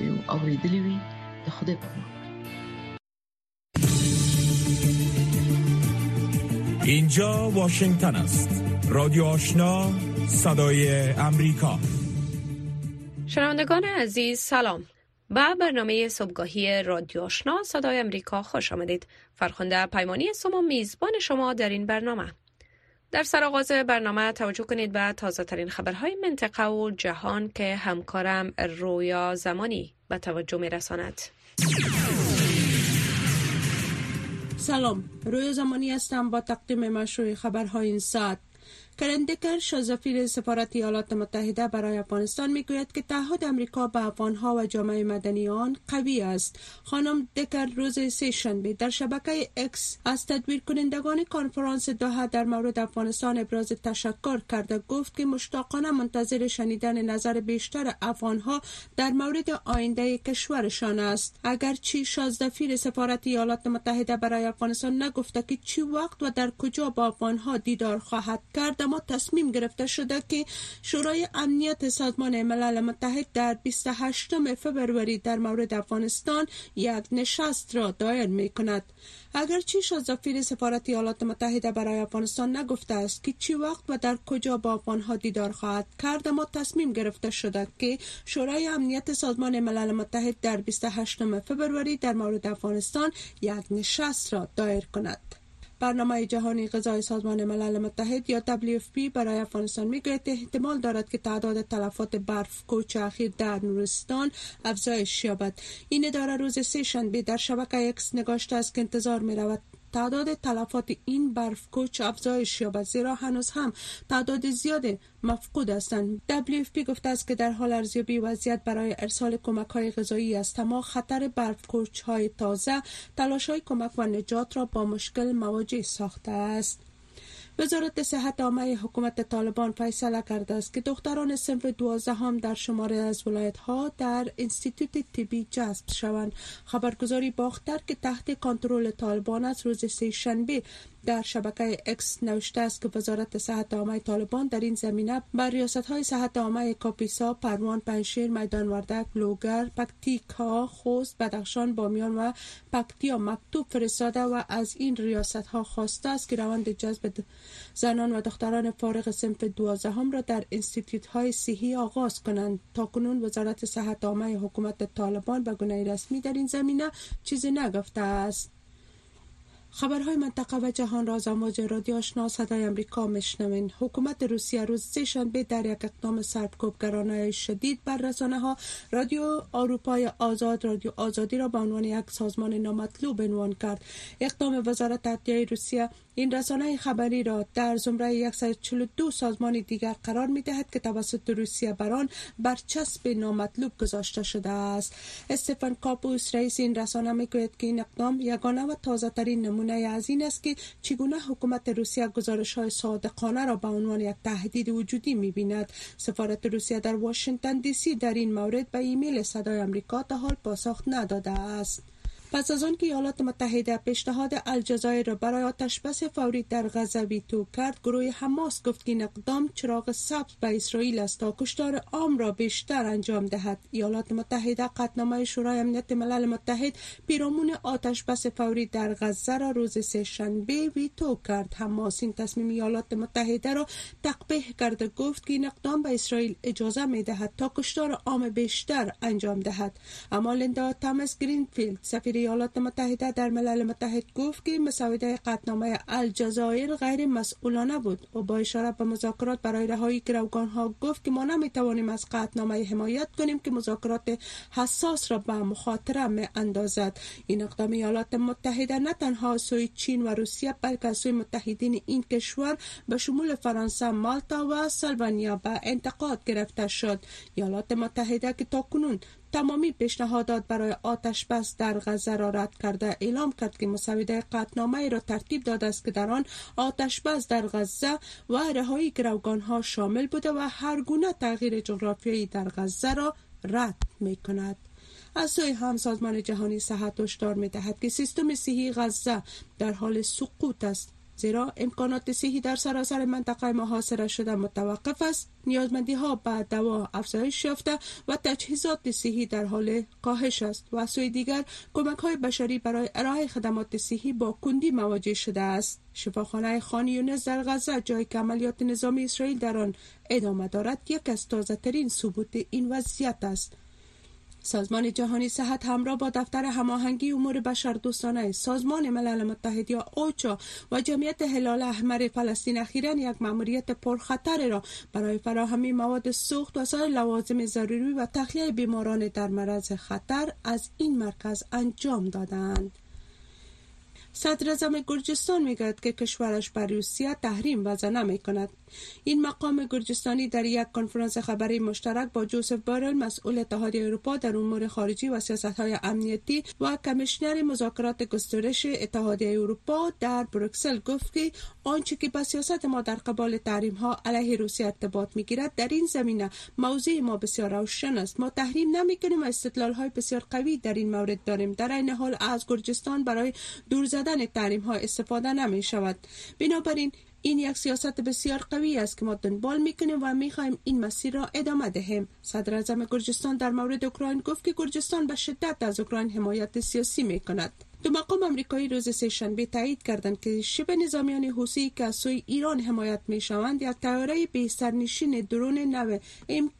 او اوریدلې وي د خدای په اینجا واشنگتن است. رادیو آشنا صدای امریکا. شنوندگان عزیز سلام. به برنامه صبحگاهی رادیو آشنا صدای امریکا خوش آمدید. فرخنده پیمانی سوم میزبان شما در این برنامه. در سرآغاز برنامه توجه کنید به تازه ترین خبرهای منطقه و جهان که همکارم رویا زمانی به توجه می رساند. سلام رویا زمانی هستم با تقدیم مشروع خبرهای این ساعت کرندکر شازفیر سفارت ایالات متحده برای افغانستان می‌گوید که تعهد امریکا به افغانها و جامعه مدنی آن قوی است. خانم دکر روز سه شنبه در شبکه اکس از تدبیر کنندگان کنفرانس دوحه در مورد افغانستان ابراز تشکر کرده گفت که مشتاقانه منتظر شنیدن نظر بیشتر افغانها در مورد آینده کشورشان است. اگرچه شازدفیر سفارت ایالات متحده برای افغانستان نگفته که چی وقت و در کجا با افغانها دیدار خواهد کرد اما تصمیم گرفته شده که شورای امنیت سازمان ملل متحد در 28 فبروری در مورد افغانستان یک نشست را دایر می کند اگرچه شازافیر سفارت ایالات متحده برای افغانستان نگفته است که چی وقت و در کجا با افغانها دیدار خواهد کرد اما تصمیم گرفته شده که شورای امنیت سازمان ملل متحد در 28 فبروری در مورد افغانستان یک نشست را دایر کند. برنامه جهانی غذای سازمان ملل متحد یا WFP برای افغانستان می‌گوید احتمال دارد که تعداد تلفات برف کوچ اخیر در نورستان افزایش یابد. این اداره روز سه شنبه در شبکه اکس نگاشته است که انتظار می رود تعداد تلفات این برف کوچ افزایش یابد زیرا هنوز هم تعداد زیاد مفقود هستند. WFP گفته است که در حال ارزیابی وضعیت برای ارسال کمک های غذایی است اما خطر برف کوچ های تازه تلاش های کمک و نجات را با مشکل مواجه ساخته است. وزارت صحت عامه حکومت طالبان فیصله کرده است که دختران صنف دوازده هم در شماره از ولایت ها در انستیتوت طبی جذب شوند. خبرگزاری باختر که تحت کنترل طالبان است. روز سه شنبه در شبکه اکس نوشته است که وزارت صحت عامه طالبان در این زمینه بر ریاست های صحت عامه کاپیسا، پروان، پنشیر، میدان وردک، لوگر، پکتیکا، خوست، بدخشان، بامیان و پکتیا مکتوب فرستاده و از این ریاست ها خواسته است که روند جذب زنان و دختران فارغ صنف دوازدهم را در انستیتوت های صحی آغاز کنند. تا کنون وزارت صحت عامه حکومت طالبان به گونه رسمی در این زمینه چیزی نگفته است. خبرهای منطقه و جهان را از امواج رادیو آشنا صدای امریکا مشنوین حکومت روسیه روز سه شنبه در یک اقدام سرکوبگرانه شدید بر رسانه ها رادیو اروپای آزاد رادیو آزادی را به عنوان یک سازمان نامطلوب عنوان کرد. اقدام وزارت عدلیه روسیه این رسانه خبری را در زمره 142 سازمان دیگر قرار می دهد که توسط روسیه بران برچسب نامطلوب گذاشته شده است. استفان کاپوس رئیس این رسانه می که این اقدام یگانه و تازه ترین نمونه از این است که چگونه حکومت روسیه گزارش های صادقانه را به عنوان یک تهدید وجودی می بیند سفارت روسیه در واشنگتن دی سی در این مورد به ایمیل صدای آمریکا تا حال پاسخ نداده است. پس از آنکه ایالات متحده پیشنهاد الجزایر را برای آتش بس فوری در غزه ویتو کرد گروه حماس گفت که این اقدام چراغ سبز به اسرائیل است تا کشتار عام را بیشتر انجام دهد. ایالات متحده قطنامه شورای امنیت ملل متحد پیرامون آتش بس فوری در غزه را روز سه شنبه ویتو کرد. حماس این تصمیم ایالات متحده را تقبیح کرده گفت که این اقدام به اسرائیل اجازه می دهد تا کشتار عام بیشتر انجام دهد. اما لیندا تامس گرینفیلد سفیر ایالات متحده در ملل متحد گفت که مسوده قطنامه الجزایر غیر مسئولانه بود. و با اشاره به مذاکرات برای رهایی گروگان ها گفت که ما نمی توانیم از قطنامه حمایت کنیم که مذاکرات حساس را به مخاطره می اندازد. این اقدام ایالات متحده نه تنها سوی چین و روسیه بلکه سوی متحدین این کشور به شمول فرانسه مالتا و سلوانیا به انتقاد گرفته شد. ایالات متحده که تاکنون تمامی پیشنهادات برای آتش بس در غزه را رد کرده اعلام کرد که مسوده قطنامه را ترتیب داده است که در آن آتش بس در غزه و رهایی گروگان ها شامل بوده و هر گونه تغییر جغرافیایی در غزه را رد می کند. از سوی هم سازمان جهانی صحت هشدار می دهد که سیستم صحی غزه در حال سقوط است زیرا امکانات صحی در سراسر منطقه محاصره شده متوقف است. نیازمندی ها به دوا افزایش یافته و تجهیزات صحی در حال کاهش است و سوی دیگر کمک های بشری برای ارائه خدمات صحی با کندی مواجه شده است. شفاخانه خان یونس در غزه جای که عملیات نظامی اسرائیل در آن ادامه دارد یک از تازه ترین ثبوت این وضعیت است. سازمان جهانی صحت همراه با دفتر هماهنگی امور بشردوستانه سازمان ملل متحد یا اوچا و جمعیت هلال احمر فلسطین اخیرا یک ماموریت پرخطر را برای فراهمی مواد سوخت و سایر لوازم ضروری و تخلیه بیماران در مرض خطر از این مرکز انجام دادند. صدر گرجستان می‌گوید که کشورش بر روسیه تحریم وضع نمی کند این مقام گرجستانی در یک کنفرانس خبری مشترک با جوزف بارل مسئول اتحادیه اروپا در امور خارجی و سیاست های امنیتی و کمیشنر مذاکرات گسترش اتحادیه اروپا در بروکسل گفت که آنچه که به سیاست ما در قبال تحریم ها علیه روسیه ارتباط می‌گیرد در این زمینه موضوع ما بسیار روشن است. ما تحریم نمی کنیم و استدلال های بسیار قوی در این مورد داریم. در این حال از گرجستان برای دور زدن تحریم ها استفاده نمی شود. بنابراین این یک سیاست بسیار قوی است که ما دنبال می‌کنیم و می‌خواهیم این مسیر را ادامه دهیم. صدر اعظم گرجستان در مورد اوکراین گفت که گرجستان به شدت از اوکراین حمایت سیاسی می‌کند. دو مقام امریکایی روز سهشنبه تایید کردند که شبه نظامیان حوسی که از سوی ایران حمایت می شوند یک تیاره به سرنشین درون نو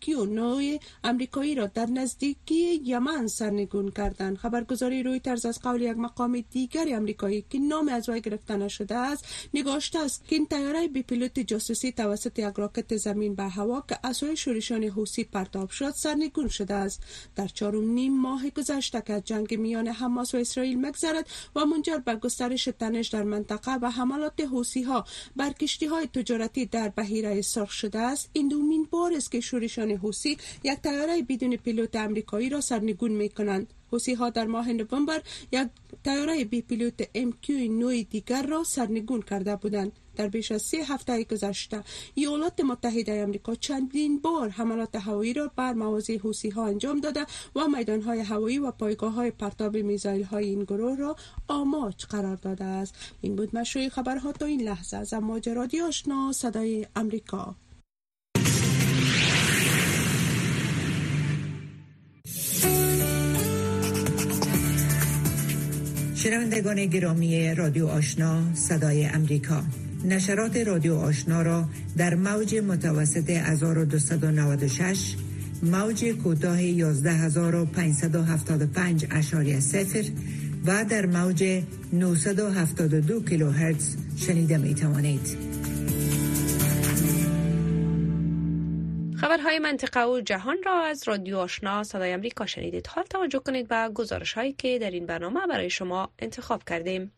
کیو نوع امریکایی را در نزدیکی یمن سرنگون کردند. خبرگزاری رویترز از قول یک مقام دیگری امریکایی که نام از وی گرفته نشده است نگاشته است که این تیاره به پیلوت جاسوسی توسط یک راکت زمین به هوا که از شورشان حوسی پرتاب شد سرنگون شده است. در چهارم نیم ماه گذشته که جنگ میان حماس و اسرائیل و منجر به گسترش تنش در منطقه و حملات حوسی ها بر کشتی های تجارتی در بحیره سرخ شده است. این دومین بار است که شورشان حوسی یک تیاره بدون پیلوت امریکایی را سرنگون می کنند حوسی ها در ماه نوامبر یک تیاره بی پیلوت MQ نوع دیگر را سرنگون کرده بودند. در بیش از سه هفته گذشته ایالات متحده آمریکا چندین بار حملات هوایی را بر مواضع حوسی ها انجام داده و میدان های هوایی و پایگاه های پرتاب میزایل های این گروه را آماج قرار داده است. این بود مشروع خبرها تا این لحظه. از امواج رادیو آشنا صدای امریکا شنوندگان گرامی رادیو آشنا صدای امریکا نشرات رادیو آشنا را در موج متوسط 1296 موج کوتاه 11575 اشاری سفر و در موج 972 کیلوهرتز شنیده می توانید. خبرهای منطقه و جهان را از رادیو آشنا صدای امریکا شنیدید. حال توجه کنید به گزارش هایی که در این برنامه برای شما انتخاب کردیم.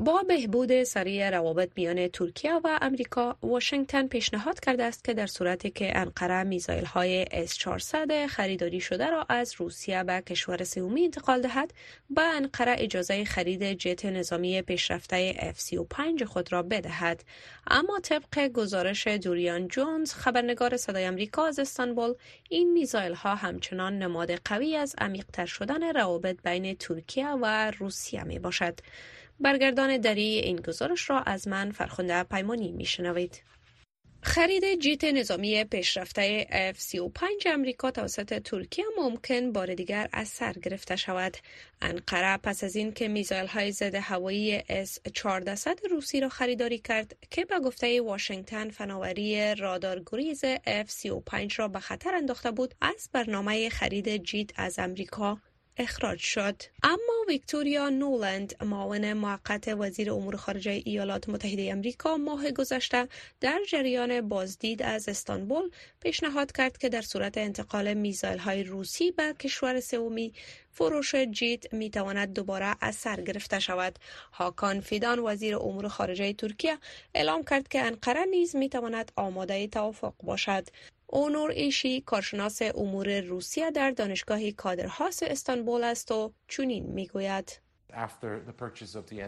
با بهبود سریع روابط میان ترکیه و امریکا واشنگتن پیشنهاد کرده است که در صورتی که انقره میزایل های S400 خریداری شده را از روسیه به کشور سومی انتقال دهد به انقره اجازه خرید جت نظامی پیشرفته F35 خود را بدهد. اما طبق گزارش دوریان جونز خبرنگار صدای امریکا از استانبول این میزایل ها همچنان نماد قوی از عمیقتر شدن روابط بین ترکیه و روسیه می باشد برگردان دری این گزارش را از من فرخنده پیمانی میشنوید. خرید جیت نظامی پیشرفته F-35 امریکا توسط ترکیه ممکن بار دیگر از سر گرفته شود. انقره پس از این که میزایل های ضد هوایی S-400 روسی را خریداری کرد که به گفته واشنگتن فناوری رادارگریز F-35 را به خطر انداخته بود از برنامه خرید جیت از امریکا اخراج شد. اما ویکتوریا نولند معاون موقت وزیر امور خارجه ایالات متحده امریکا ماه گذشته در جریان بازدید از استانبول پیشنهاد کرد که در صورت انتقال میزایل های روسی به کشور سومی فروش جیت می تواند دوباره از سر گرفته شود. هاکان فیدان وزیر امور خارجه ترکیه اعلام کرد که انقره نیز می تواند آماده توافق باشد. اونور ایشی کارشناس امور روسیه در دانشگاه کادرهاس استانبول است و چنین می‌گوید.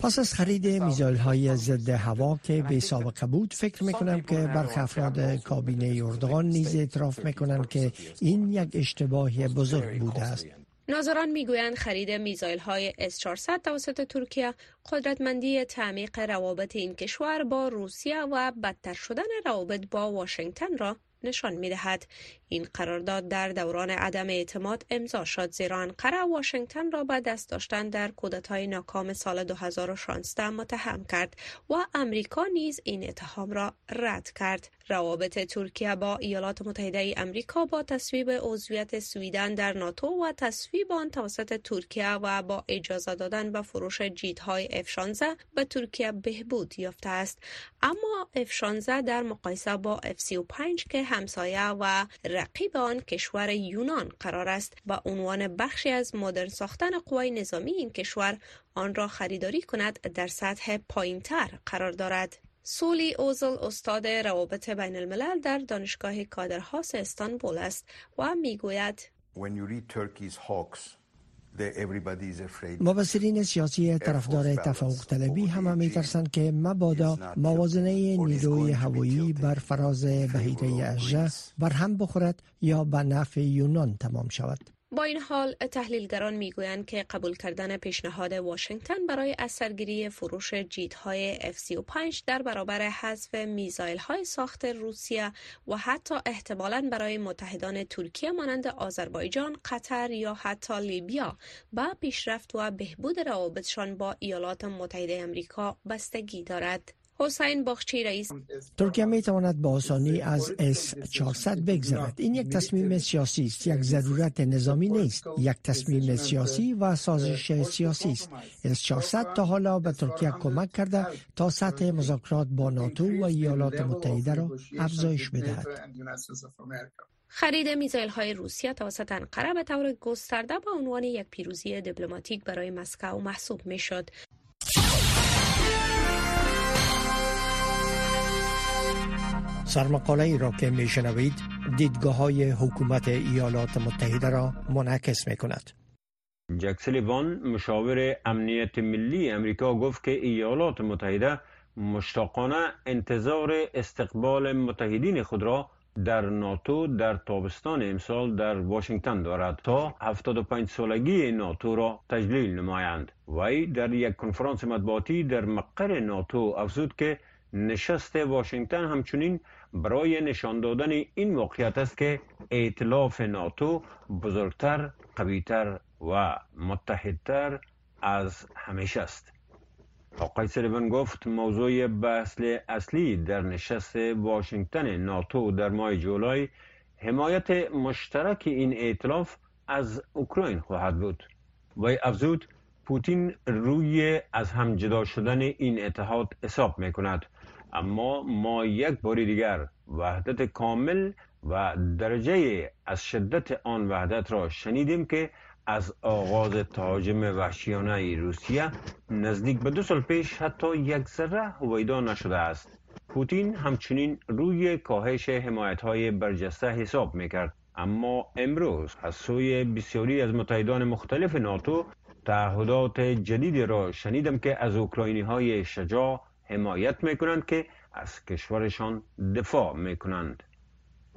پس از خرید میزایل های ضد هوا که به سابقه بود فکر می کنم که برخی افراد کابینه اردوغان نیز اعتراف می کنند که این یک اشتباه بزرگ بوده است. ناظران می‌گویند خرید میزایل های S-400 توسط ترکیه قدرتمندی تعمیق روابط این کشور با روسیه و بدتر شدن روابط با واشنگتن را نشان می دهد. این قرارداد در دوران عدم اعتماد امضا شد زیرا انقره واشنگتن را به دست داشتن در کودتای ناکام سال 2016 متهم کرد و امریکا نیز این اتهام را رد کرد. روابط ترکیه با ایالات متحده ای امریکا با تصویب عضویت سویدن در ناتو و تصویب آن توسط ترکیه و با اجازه دادن به فروش جیت‌های F-16 به ترکیه بهبود یافته است اما F-16 در مقایسه با F-35 که همسایه و رقیب آن کشور یونان قرار است و عنوان بخشی از مدرن ساختن قوای نظامی این کشور آن را خریداری کند در سطح پایینتر قرار دارد. سولی اوزل استاد روابط بین الملل در دانشگاه کادرهاس استانبول است و می‌گوید مبصرین سیاسی طرفدار تفوق طلبی همه میترسند که مبادا موازنه نیروی هوایی بر فراز بهیره اژه بر هم بخورد یا به نفع یونان تمام شود. با این حال تحلیلگران می‌گویند که قبول کردن پیشنهاد واشنگتن برای اثرگیری فروش های F-35 در برابر حذف میزایل های ساخت روسیه و حتی احتمالا برای متحدان ترکیه مانند آذربایجان، قطر یا حتی لیبیا با پیشرفت و بهبود روابطشان با ایالات متحده امریکا بستگی دارد. حسین باخچی رئیس. ترکیه می تواند با آسانی از S 400 بگذرد. این یک تصمیم سیاسی است. یک ضرورت نظامی نیست. یک تصمیم سیاسی و سازش سیاسی است. S 400 تا حالا به ترکیه کمک کرده تا سطح مذاکرات با ناتو و ایالات متحده را افزایش بدهد. خرید میزایل های روسیه توسط انقره به طور گسترده به عنوان یک پیروزی دیپلماتیک برای مسکو محسوب می شد. سرمقاله ای را که می شنوید دیدگاه های حکومت ایالات متحده را منعکس می کند. جک سلیوان مشاور امنیت ملی امریکا گفت که ایالات متحده مشتاقانه انتظار استقبال متحدین خود را در ناتو در تابستان امسال در واشنگتن دارد تا 75 سالگی ناتو را تجلیل نمایند وی در یک کنفرانس مطبوعاتی در مقر ناتو افزود که نشست واشنگتن همچنین برای نشان دادن این واقعیت است که ائتلاف ناتو بزرگتر، قویتر و متحدتر از همیشه است. آقای سلیون گفت موضوع بحث اصلی در نشست واشنگتن ناتو در ماه جولای حمایت مشترک این ائتلاف از اوکراین خواهد بود. و افزود پوتین روی از هم جدا شدن این اتحاد حساب می کند اما ما یک بار دیگر وحدت کامل و درجه از شدت آن وحدت را شنیدیم که از آغاز تهاجم وحشیانه روسیه نزدیک به دو سال پیش حتی یک ذره هویدا نشده است. پوتین همچنین روی کاهش حمایت های برجسته حساب می‌کرد. اما امروز از سوی بسیاری از متحدان مختلف ناتو تعهدات جدیدی را شنیدم که از اوکراینی های شجاع حمایت می کنند که از کشورشان دفاع می کنند.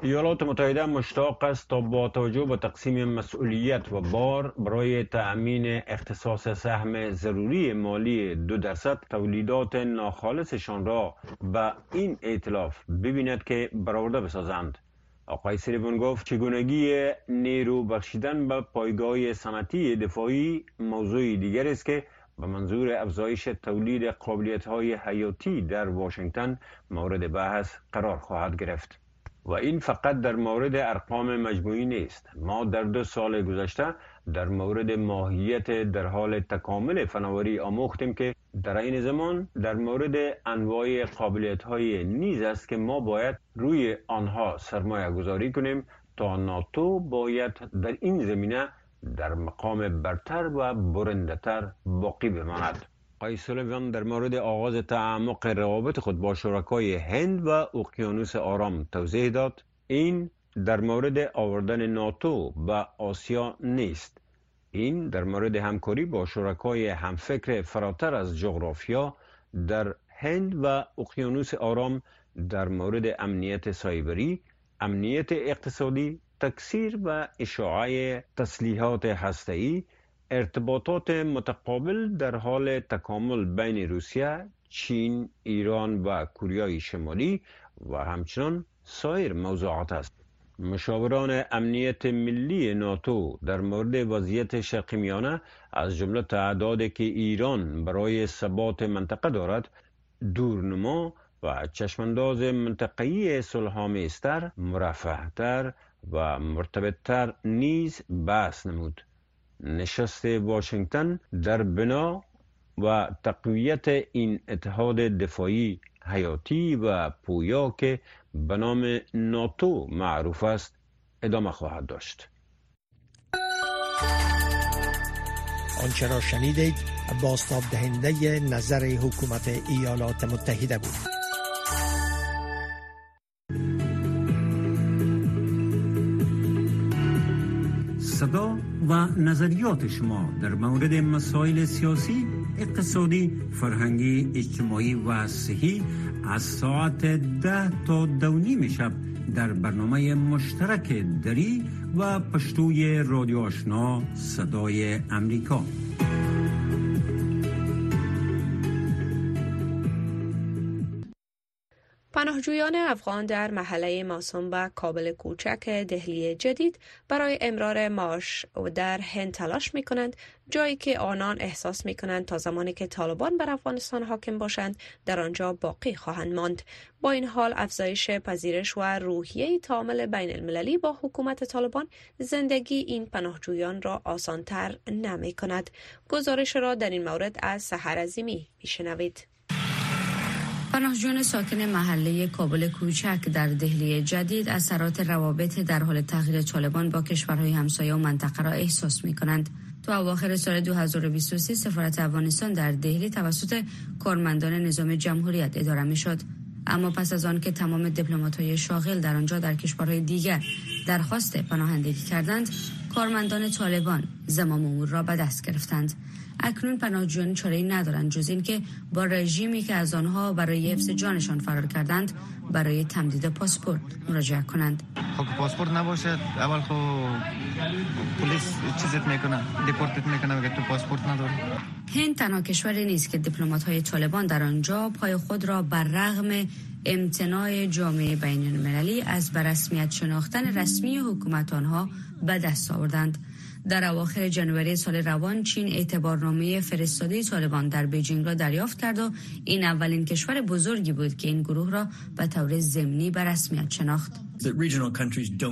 ایالات متحده مشتاق است تا با توجه به تقسیم مسئولیت و بار برای تأمین اختصاص سهم ضروری مالی دو درصد تولیدات ناخالصشان را به این ائتلاف ببیند که برآورده بسازند. آقای سلیبون گفت چگونگی نیرو بخشیدن به پایگاه صنعتی دفاعی موضوع دیگر است که به منظور افزایش تولید قابلیت های حیاتی در واشنگتن مورد بحث قرار خواهد گرفت. و این فقط در مورد ارقام مجموعی نیست. ما در دو سال گذشته در مورد ماهیت در حال تکامل فناوری آموختیم که در این زمان در مورد انواع قابلیت های نیز است که ما باید روی آنها سرمایه گذاری کنیم تا ناتو باید در این زمینه در مقام برتر و برندتر باقی بماند. آقای سولیوان در مورد آغاز تعمق روابط خود با شرکای هند و اقیانوس آرام توضیح داد. این در مورد آوردن ناتو به آسیا نیست. این در مورد همکاری با شرکای همفکر فراتر از جغرافیا در هند و اقیانوس آرام در مورد امنیت سایبری، امنیت اقتصادی تکثیر و اشاعه تسلیحات هسته‌ای ارتباطات متقابل در حال تکامل بین روسیه، چین، ایران و کوریای شمالی و همچنان سایر موضوعات است. مشاوران امنیت ملی ناتو در مورد وضعیت شرق میانه از جمله تعدادی که ایران برای ثبات منطقه دارد دورنما و چشمانداز منطقه‌ای صلحآمیزتر مرفهتر و مرتبطتر نیز بحث نمود. نشست واشنگتن در بنا و تقویت این اتحاد دفاعی حیاتی و پویا که به نام ناتو معروف است ادامه خواهد داشت. آنچه را شنیدید باستاب دهنده نظر حکومت ایالات متحده بود. صدا و نظریات شما در مورد مسائل سیاسی، اقتصادی، فرهنگی، اجتماعی و صحی از ساعت ده تا دو شب در برنامه مشترک دری و پشتوی رادیو آشنا صدای امریکا. پناهجویان افغان در محله ماسوم و کابل کوچک دهلی جدید برای امرار معاش و در هند تلاش می کنند جایی که آنان احساس می کنند تا زمانی که طالبان بر افغانستان حاکم باشند در آنجا باقی خواهند ماند. با این حال افزایش پذیرش و روحیه تعامل بین المللی با حکومت طالبان زندگی این پناهجویان را آسانتر نمی کند گزارش را در این مورد از سحر عظیمی میشنوید. پناهجویان ساکن محله کابل کوچک در دهلی جدید اثرات روابط در حال تغییر طالبان با کشورهای همسایه و منطقه را احساس می کنند. تو اواخر سال 2023 سفارت افغانستان در دهلی توسط کارمندان نظام جمهوریت اداره می شد. اما پس از آن که تمام های شاغل در آنجا در کشورهای دیگر درخواست پناهندگی کردند کارمندان طالبان زمام امور را به دست گرفتند. اکنون پناهجویان چاره ندارند جز اینکه با رژیمی که از آنها برای حفظ جانشان فرار کردند برای تمدید پاسپورت مراجعه کنند. خب پاسپورت نباشد. اول خو پلیس چیزت می‌کنه deport ت می‌کنه اگر تو پاسپورت نداری؟ هند تنها کشوری نیست که دیپلمات های طالبان در آنجا پای خود را بر رغم امتناع جامعه بین المللی از برسمیت شناختن رسمی حکومت آنها به دست آوردند. در اواخر جنوری سال روان چین اعتبارنامه فرستاده طالبان در بیجینگ را دریافت کرد و این اولین کشور بزرگی بود که این گروه را به طور ضمنی به رسمیت شناخت.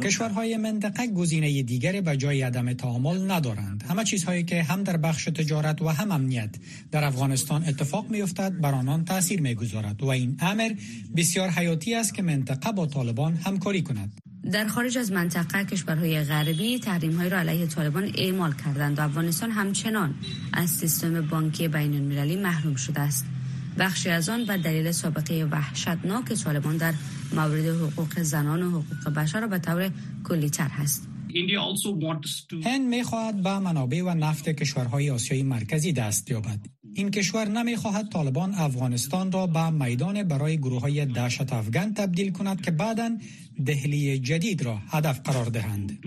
کشورهای منطقه گزینه دیگری به جای عدم تعامل ندارند. همه چیزهایی که هم در بخش تجارت و هم امنیت در افغانستان اتفاق میافتد بر آنان تاثیر می‌گذارد و این امر بسیار حیاتی است که منطقه با طالبان همکاری کند. در خارج از منطقه کشورهای غربی تحریم های را علیه طالبان اعمال کردند و افغانستان همچنان از سیستم بانکی بین المللی محروم شده است. بخشی از آن به دلیل سابقه وحشتناک طالبان در مورد حقوق زنان و حقوق بشر را به طور کلی تر هست. هند می خواهد به منابع و نفت کشورهای آسیای مرکزی دست یابد. این کشور نمی خواهد طالبان افغانستان را به میدان برای گروه های دهشت افغان تبدیل کند که بعدا دهلی جدید را هدف قرار دهند.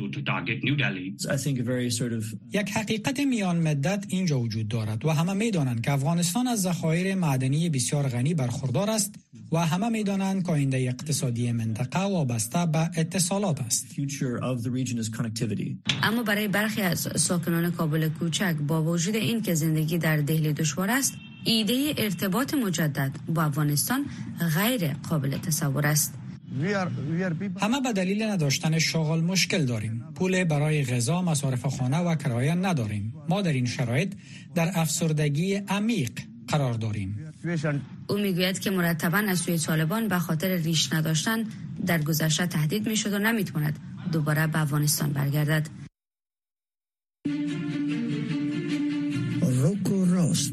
یک حقیقت میان مدت اینجا وجود دارد و همه می دانند که افغانستان از ذخایر معدنی بسیار غنی برخوردار است و همه می دانند که آینده اقتصادی منطقه وابسته به اتصالات است. اما برای برخی از ساکنان کابل کوچک با وجود این که زندگی در دهلی دشوار است ایده ارتباط مجدد با افغانستان غیر قابل تصور است. همه به دلیل نداشتن شغل مشکل داریم. پول برای غذا، مصارف خانه و کرایه نداریم. ما در این شرایط در افسردگی عمیق قرار داریم. او می‌گوید که مرتبا از سوی طالبان به خاطر ریش نداشتن در گذشته تهدید می‌شد و نمی‌تواند دوباره به افغانستان برگردد. روکو راست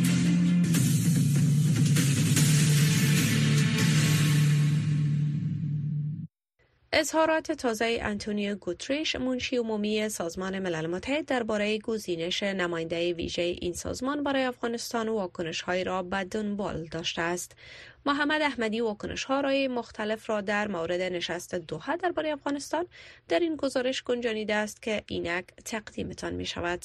اظهارات تازه انتونیو گوتریش منشی عمومی سازمان ملل متحد درباره گزینش نماینده ویژه این سازمان برای افغانستان واکنش های را به دنبال داشته است محمد احمدی واکنش های مختلف را در مورد نشست دوحه درباره افغانستان در این گزارش گنجانیده است که اینک تقدیمتان می شود.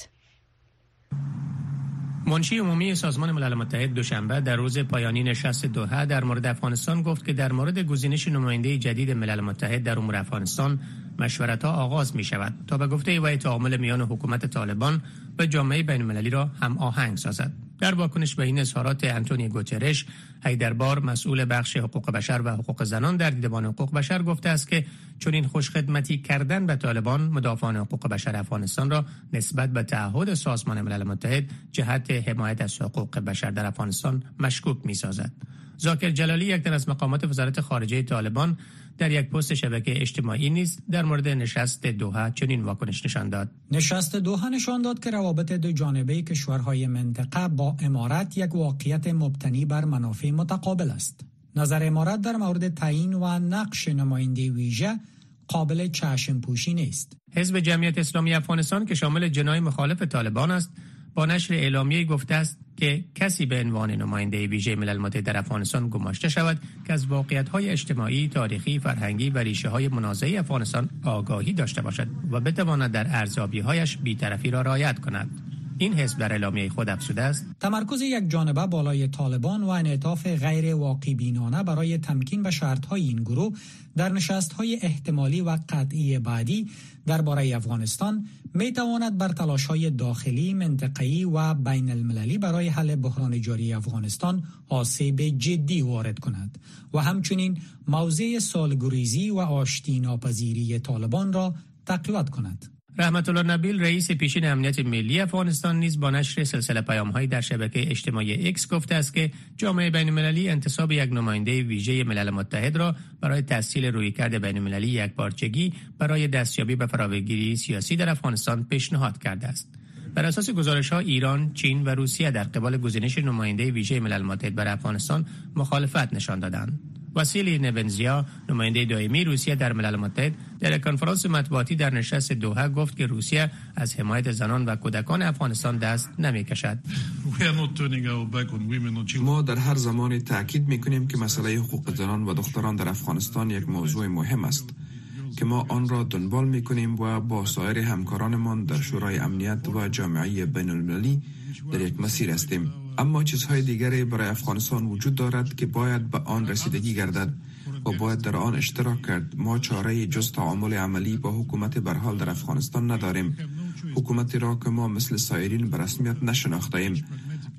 منشی عمومی سازمان ملل متحد دوشنبه در روز پایانی نشست دوحه در مورد افغانستان گفت که در مورد گزینش نماینده جدید ملل متحد در امور افغانستان مشورت ها آغاز می شود تا به گفته وی تعامل میان حکومت طالبان و جامعه بین المللی را هم آهنگ سازد. در واکنش به این اظهارات انتونی گوترش هیدربار مسئول بخش حقوق بشر و حقوق زنان در دیدبان حقوق بشر گفته است که چون این خوشخدمتی کردن به طالبان مدافعان حقوق بشر افغانستان را نسبت به تعهد سازمان ملل متحد جهت حمایت از حقوق بشر در افغانستان مشکوک می سازد. زاکر جلالی یک از مقامات وزارت خارجه طالبان در یک پست شبکه اجتماعی نیز در مورد نشست دوحه چنین واکنش نشان داد. نشست دوحه نشان داد که روابط دو جانبه کشورهای منطقه با امارات یک واقعیت مبتنی بر منافع متقابل است. نظر امارات در مورد تعیین و نقش نماینده ویژه قابل چشم پوشی نیست. حزب جمعیت اسلامی افغانستان که شامل جنای مخالف طالبان است با نشر اعلامیه گفته است که کسی به عنوان نماینده ویژه ملل متحد در افغانستان گماشته شود که از واقعیت های اجتماعی، تاریخی، فرهنگی و ریشه های منازعه افغانستان آگاهی داشته باشد و بتواند در ارزیابی هایش بیطرفی را رعایت کند. این حزب در اعلامیه خود افسوده است تمرکز یک جانبه بالای طالبان و انعطاف غیر واقع بینانه برای تمکین و های این گروه در نشست های احتمالی و قطعی بعدی درباره افغانستان می تواند بر تلاش های داخلی، منطقه‌ای و بین المللی برای حل بحران جاری افغانستان آسیب جدی وارد کند و همچنین موضع سالگریزی و آشتی ناپذیری طالبان را تقویت کند. رحمت الله نبیل رئیس پیشین امنیت ملی افغانستان نیز با نشر سلسله پیام در شبکه اجتماعی اکس گفته است که جامعه بین المللی انتصاب یک نماینده ویژه ملل متحد را برای تسهیل رویکرد بین المللی یک بارچگی برای دستیابی به فراگیری سیاسی در افغانستان پیشنهاد کرده است. بر اساس گزارش ها ایران، چین و روسیه در قبال گزینش نماینده ویژه ملل متحد بر افغانستان مخالفت نشان دادند. وسیلی نونزیا نماینده دائمی روسیه در ملل متحد در کنفرانس مطبوعاتی در نشست دوحه گفت که روسیه از حمایت زنان و کودکان افغانستان دست نمی کشد. ما در هر زمان تاکید می کنیم که مسئله حقوق زنان و دختران در افغانستان یک موضوع مهم است که ما آن را دنبال می کنیم و با سایر همکارانمان در شورای امنیت و جامعه بین المللی در یک مسیر هستیم اما چیزهای دیگری برای افغانستان وجود دارد که باید به آن رسیدگی گردد و باید در آن اشتراک کرد. ما چاره جز تعامل عملی با حکومت برحال در افغانستان نداریم. حکومتی را که ما مثل سایرین به رسمیت نشناخته ایم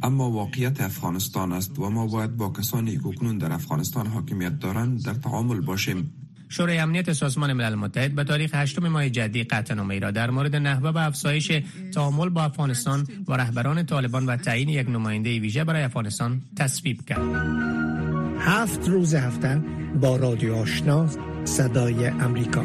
اما واقعیت افغانستان است و ما باید با کسانی که کنون در افغانستان حاکمیت دارند در تعامل باشیم. شورای امنیت سازمان ملل متحد به تاریخ 8 ماه جدی قطعنامه را در مورد نحوه و افزایش تعامل با افغانستان و رهبران طالبان و تعیین یک نماینده ویژه برای افغانستان تصویب کرد. هفت روز هفته با رادیو آشنا صدای امریکا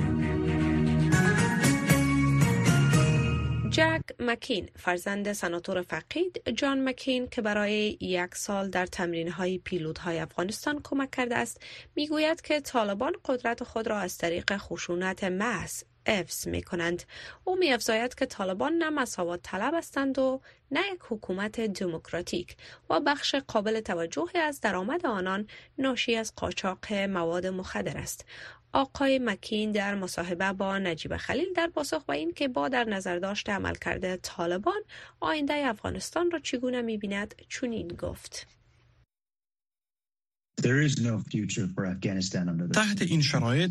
مکین فرزند سناتور فقید جان مکین که برای یک سال در تمرین های پیلوت های افغانستان کمک کرده است می‌گوید که طالبان قدرت خود را از طریق خشونت محض افز می کنند. او می افزاید که طالبان نه مساوات طلب هستند و نه یک حکومت دموکراتیک و بخش قابل توجهی از درآمد آنان ناشی از قاچاق مواد مخدر است. آقای مکین در مصاحبه با نجیب خلیل در پاسخ به این که با در نظر داشت کرده طالبان آینده افغانستان را چگونه می‌بیند؟ چنین گفت. تحت این شرایط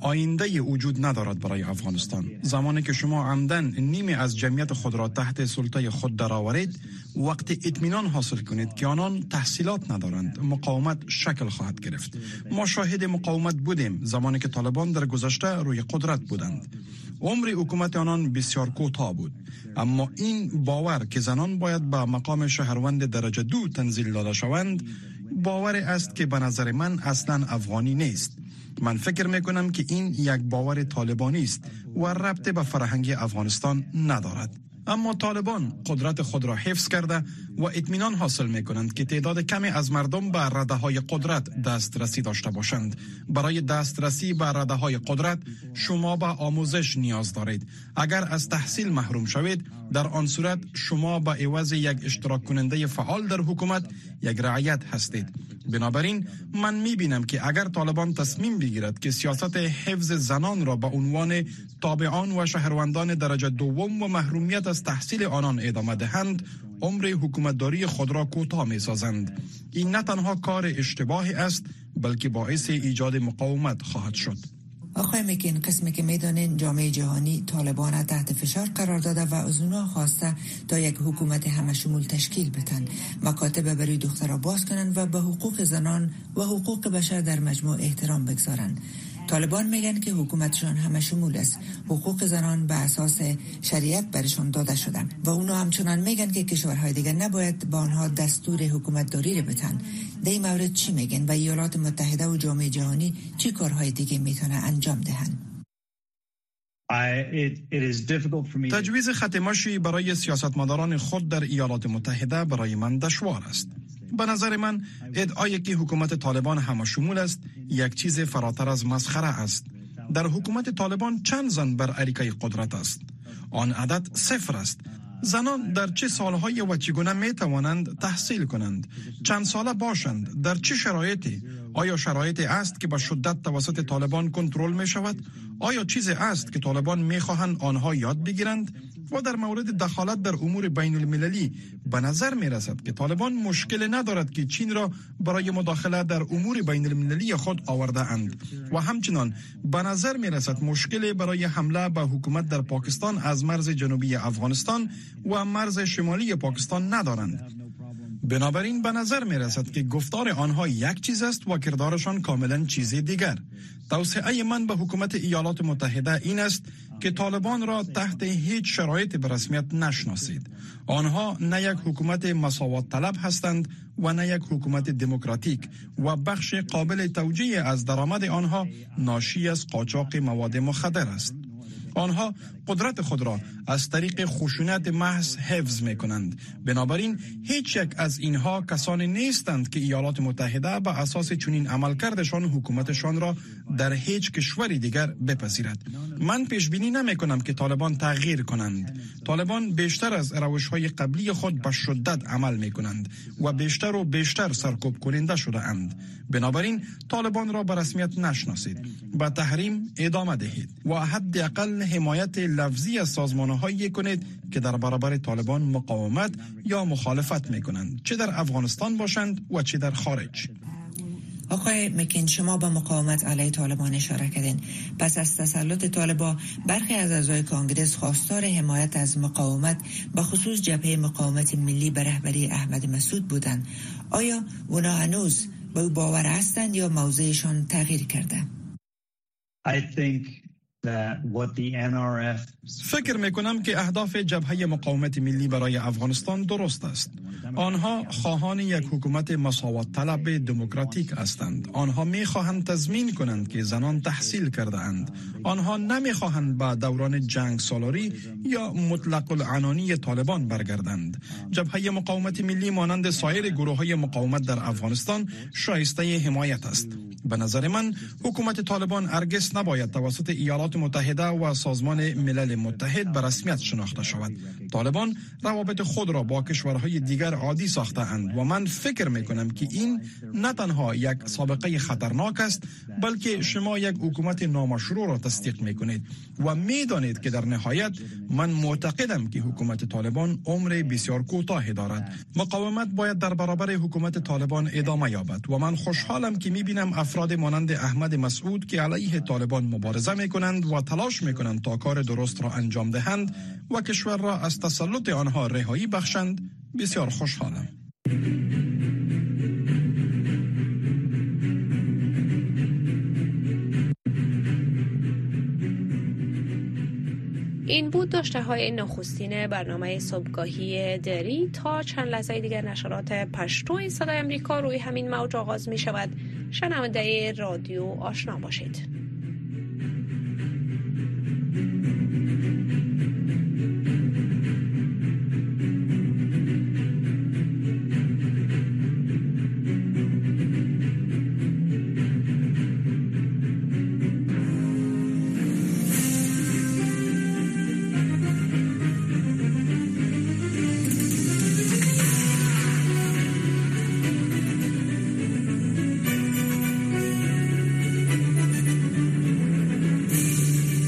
آینده وجود ندارد برای افغانستان. زمانی که شما عمدن نیمی از جمعیت خود را تحت سلطه خود درآورید وقت اطمینان حاصل کنید که آنان تحصیلات ندارند. مقاومت شکل خواهد گرفت. ما شاهد مقاومت بودیم زمانی که طالبان در گذشته روی قدرت بودند. عمر حکومت آنان بسیار کوتاه بود. اما این باور که زنان باید به مقام شهروند درجه دو تنزیل داده شوند باور است که به نظر من اصلا افغانی نیست. من فکر می کنم که این یک باور طالبانی است و ربط به فرهنگ افغانستان ندارد. اما طالبان قدرت خود را حفظ کرده و اطمینان حاصل می کنند که تعداد کمی از مردم به رده های قدرت دسترسی داشته باشند. برای دسترسی به رده های قدرت شما به آموزش نیاز دارید. اگر از تحصیل محروم شوید در آن صورت شما به عوض یک اشتراک کننده فعال در حکومت یک رعیت هستید. بنابراین من می بینم که اگر طالبان تصمیم بگیرد که سیاست حفظ زنان را به عنوان تابعان و شهروندان درجه دوم و محرومیت از تحصیل آنان ادامه دهند عمر حکومتداری خود را کوتاه می سازند این نه تنها کار اشتباهی است بلکه باعث ایجاد مقاومت خواهد شد. آقای مکین قسمی که می‌دانین جامعه جهانی طالبان تحت فشار قرار داده و از اونا خواسته تا یک حکومت همه شمول تشکیل بتن مکاتب برای دخترها باز کنند و به حقوق زنان و حقوق بشر در مجموع احترام بگذارند. طالبان میگن که حکومتشان همه شمول است. حقوق زنان به اساس شریعت برشان داده شده و اونا همچنان میگن که کشورهای دیگر نباید با آنها دستور حکومت داری رو بتن. در این مورد چی میگن و ایالات متحده و جامعه جهانی چی کارهای دیگه می‌تونه انجام دهند تجویز ختماشی برای سیاستمداران خود در ایالات متحده برای من دشوار است. به نظر من ادعای که حکومت طالبان همه شمول است یک چیز فراتر از مسخره است. در حکومت طالبان چند زن بر عریکه قدرت است؟ آن عدد صفر است. زنان در چه سالهای و چگونه می توانند تحصیل کنند؟ چند ساله باشند. در چه شرایطی؟ آیا شرایطی است که با شدت توسط طالبان کنترل می شود آیا چیزی است که طالبان می خواهند آنها یاد بگیرند؟ و در مورد دخالت در امور بین المللی به نظر می رسد که طالبان مشکل ندارد که چین را برای مداخله در امور بین المللی خود آورده اند و همچنان به نظر می رسد مشکل برای حمله به حکومت در پاکستان از مرز جنوبی افغانستان و مرز شمالی پاکستان ندارند. بنابراین به نظر می رسد که گفتار آنها یک چیز است و کردارشان کاملا چیزی دیگر. توصیه من به حکومت ایالات متحده این است که طالبان را تحت هیچ شرایط به رسمیت نشناسید. آنها نه یک حکومت مساوات طلب هستند و نه یک حکومت دموکراتیک و بخش قابل توجیه از درآمد آنها ناشی از قاچاق مواد مخدر است. آنها قدرت خود را از طریق خشونت محض حفظ می کنند بنابراین هیچ یک از اینها کسانی نیستند که ایالات متحده به اساس چنین عملکردشان حکومتشان را در هیچ کشوری دیگر بپذیرد. من پیش بینی نمی کنم که طالبان تغییر کنند. طالبان بیشتر از روش های قبلی خود به شدت عمل می کنند و بیشتر و بیشتر سرکوب کننده شده اند. بنابراین طالبان را به رسمیت نشناسید. به تحریم ادامه دهید. و حداقل حمایت لفظی از سازمان هایی کنید که در برابر طالبان مقاومت یا مخالفت می کنند چه در افغانستان باشند و چه در خارج. آقای مکین شما به مقاومت علیه طالبان اشاره کردین. پس از تسلط طالبا برخی از اعضای کانگرس خواستار حمایت از مقاومت به خصوص جبهه مقاومت ملی به رهبری احمد مسعود بودند. آیا اونا هنوز به او باور هستند یا موضعشان تغییر کرده؟ فکر می کنم که اهداف جبهه مقاومت ملی برای افغانستان درست است. آنها خواهان یک حکومت مساوات طلب دموکراتیک هستند. آنها می خواهند تضمین کنند که زنان تحصیل کرده اند. آنها نمی خواهند به دوران جنگ سالاری یا مطلق العنانی طالبان برگردند. جبهه مقاومت ملی مانند سایر گروه های مقاومت در افغانستان شایسته حمایت است. به نظر من حکومت طالبان ارگس نباید توسط ایالات متحده و سازمان ملل متحد به رسمیت شناخته شود. طالبان روابط خود را با کشورهای دیگر عادی ساخته اند و من فکر می کنم که این نه تنها یک سابقه خطرناک است بلکه شما یک حکومت نامشروع را تصدیق می کنید و می دانید که در نهایت من معتقدم که حکومت طالبان عمر بسیار کوتاهی دارد. مقاومت باید در برابر حکومت طالبان ادامه یابد و من خوشحالم که می بینم افراد مانند احمد مسعود که علیه طالبان مبارزه می کنند و تلاش می کنند تا کار درست را انجام دهند و کشور را از تسلط آنها رهایی بخشند. بسیار خوشحالم. این بود داشته های نخستین برنامه صبحگاهی دری. تا چند لحظه دیگر نشرات پشتو صدای امریکا روی همین موج آغاز می شود شنونده رادیو آشنا باشید.